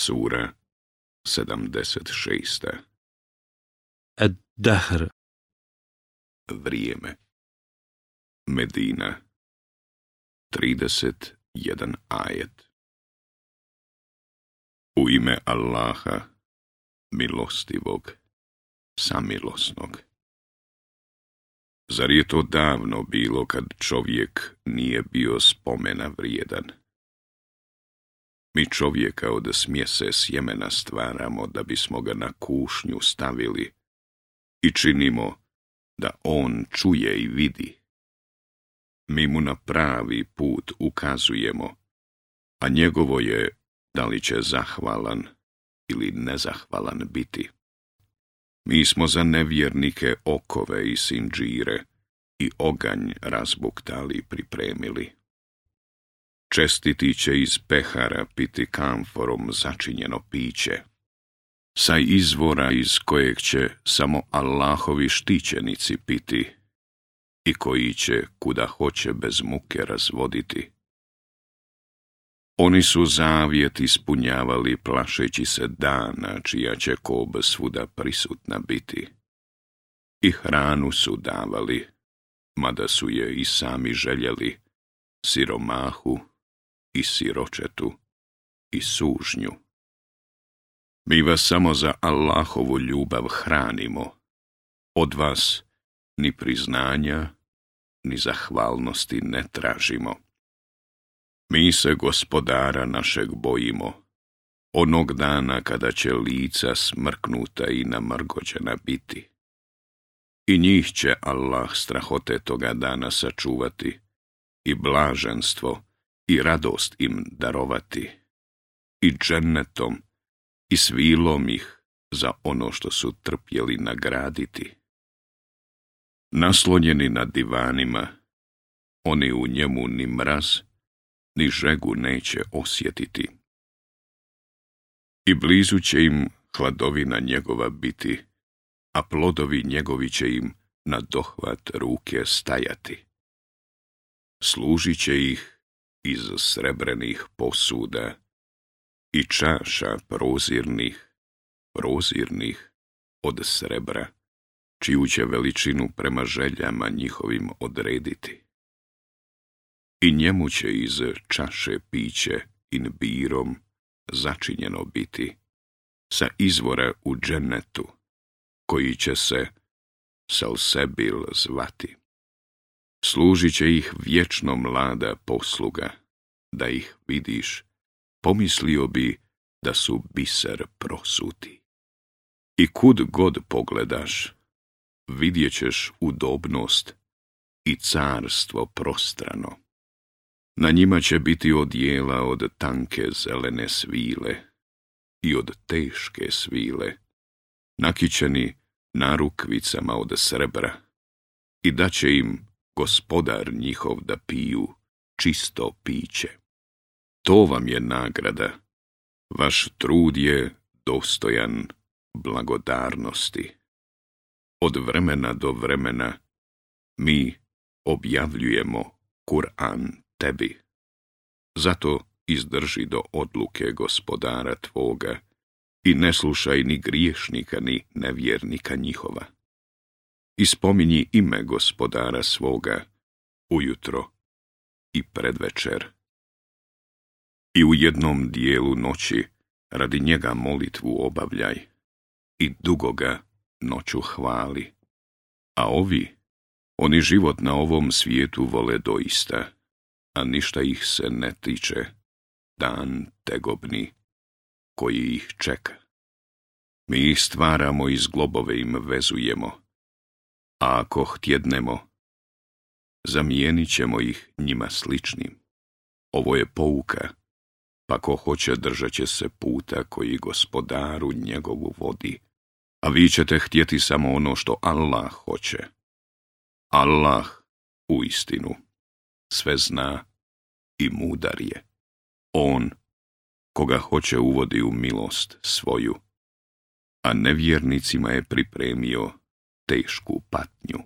Sura 76. Ad-Dahr Vrijeme Medina 31 ajet U ime Allaha, milostivog, samilosnog. Zar je to davno bilo kad čovjek nije bio spomena vrijedan? Mi čovjeka od smjese sjemena stvaramo da bismo ga na kušnju stavili i činimo da on čuje i vidi. Mi mu na pravi put ukazujemo, a njegovo je da li će zahvalan ili nezahvalan biti. Mi smo za nevjernike okove i sinđire i oganj razbuktali i pripremili. Čestiti će iz pehara piti kamforom začinjeno piće, sa izvora iz kojeg će samo Allahovi štićenici piti i koji će kuda hoće bez muke razvoditi. Oni su zavjet ispunjavali plašeći se dana čija će kob svuda prisutna biti. I hranu su davali, mada su je i sami željeli, siromahu i siročetu i sužnju. Mi vas samo za Allahovu ljubav hranimo, od vas ni priznanja, ni zahvalnosti ne tražimo. Mi se gospodara našeg bojimo, onog dana kada će lica smrknuta i namrgođena biti. I njih će Allah strahote toga dana sačuvati i blaženstvo i radost im darovati, i džennetom, i svilom ih za ono što su trpjeli nagraditi. Naslonjeni na divanima, oni u njemu ni mraz, ni žegu neće osjetiti. I blizu će im hladovina njegova biti, a plodovi njegovi će im na dohvat ruke stajati. Služit će ih iz srebrenih posuda i čaša prozirnih, prozirnih od srebra, čiju će veličinu prema željama njihovim odrediti. I njemu će iz čaše piće in birom začinjeno biti, sa izvora u dženetu, koji će se Salsebil zvati. Služit će ih vječno mlada posluga. Da ih vidiš, pomislio bi da su biser prosuti. I kud god pogledaš, vidjet ćeš udobnost i carstvo prostrano. Na njima će biti odjela od tanke zelene svile i od teške svile, nakićeni narukvicama od srebra, i da će im gospodar njihov da piju čisto piće. To vam je nagrada, vaš trud je dostojan blagodarnosti. Od vremena do vremena mi objavljujemo Kur'an tebi. Zato izdrži do odluke gospodara tvoga i ne slušaj ni griješnika ni nevjernika njihova i spominji ime gospodara svoga ujutro i predvečer. I u jednom dijelu noći radi njega molitvu obavljaj i dugo ga noću hvali. A ovi, oni život na ovom svijetu vole doista, a ništa ih se ne tiče, dan tegobni, koji ih čeka. Mi ih stvaramo i zglobove im vezujemo, a ako htjednemo, zamijenit ćemo ih njima sličnim. Ovo je pouka, pa ko hoće držat će se puta koji gospodaru njegovu vodi, a vi ćete htjeti samo ono što Allah hoće. Allah u istinu sve zna i mudar je. On, koga hoće uvodi u milost svoju, a nevjernicima je pripremio tešku patnju.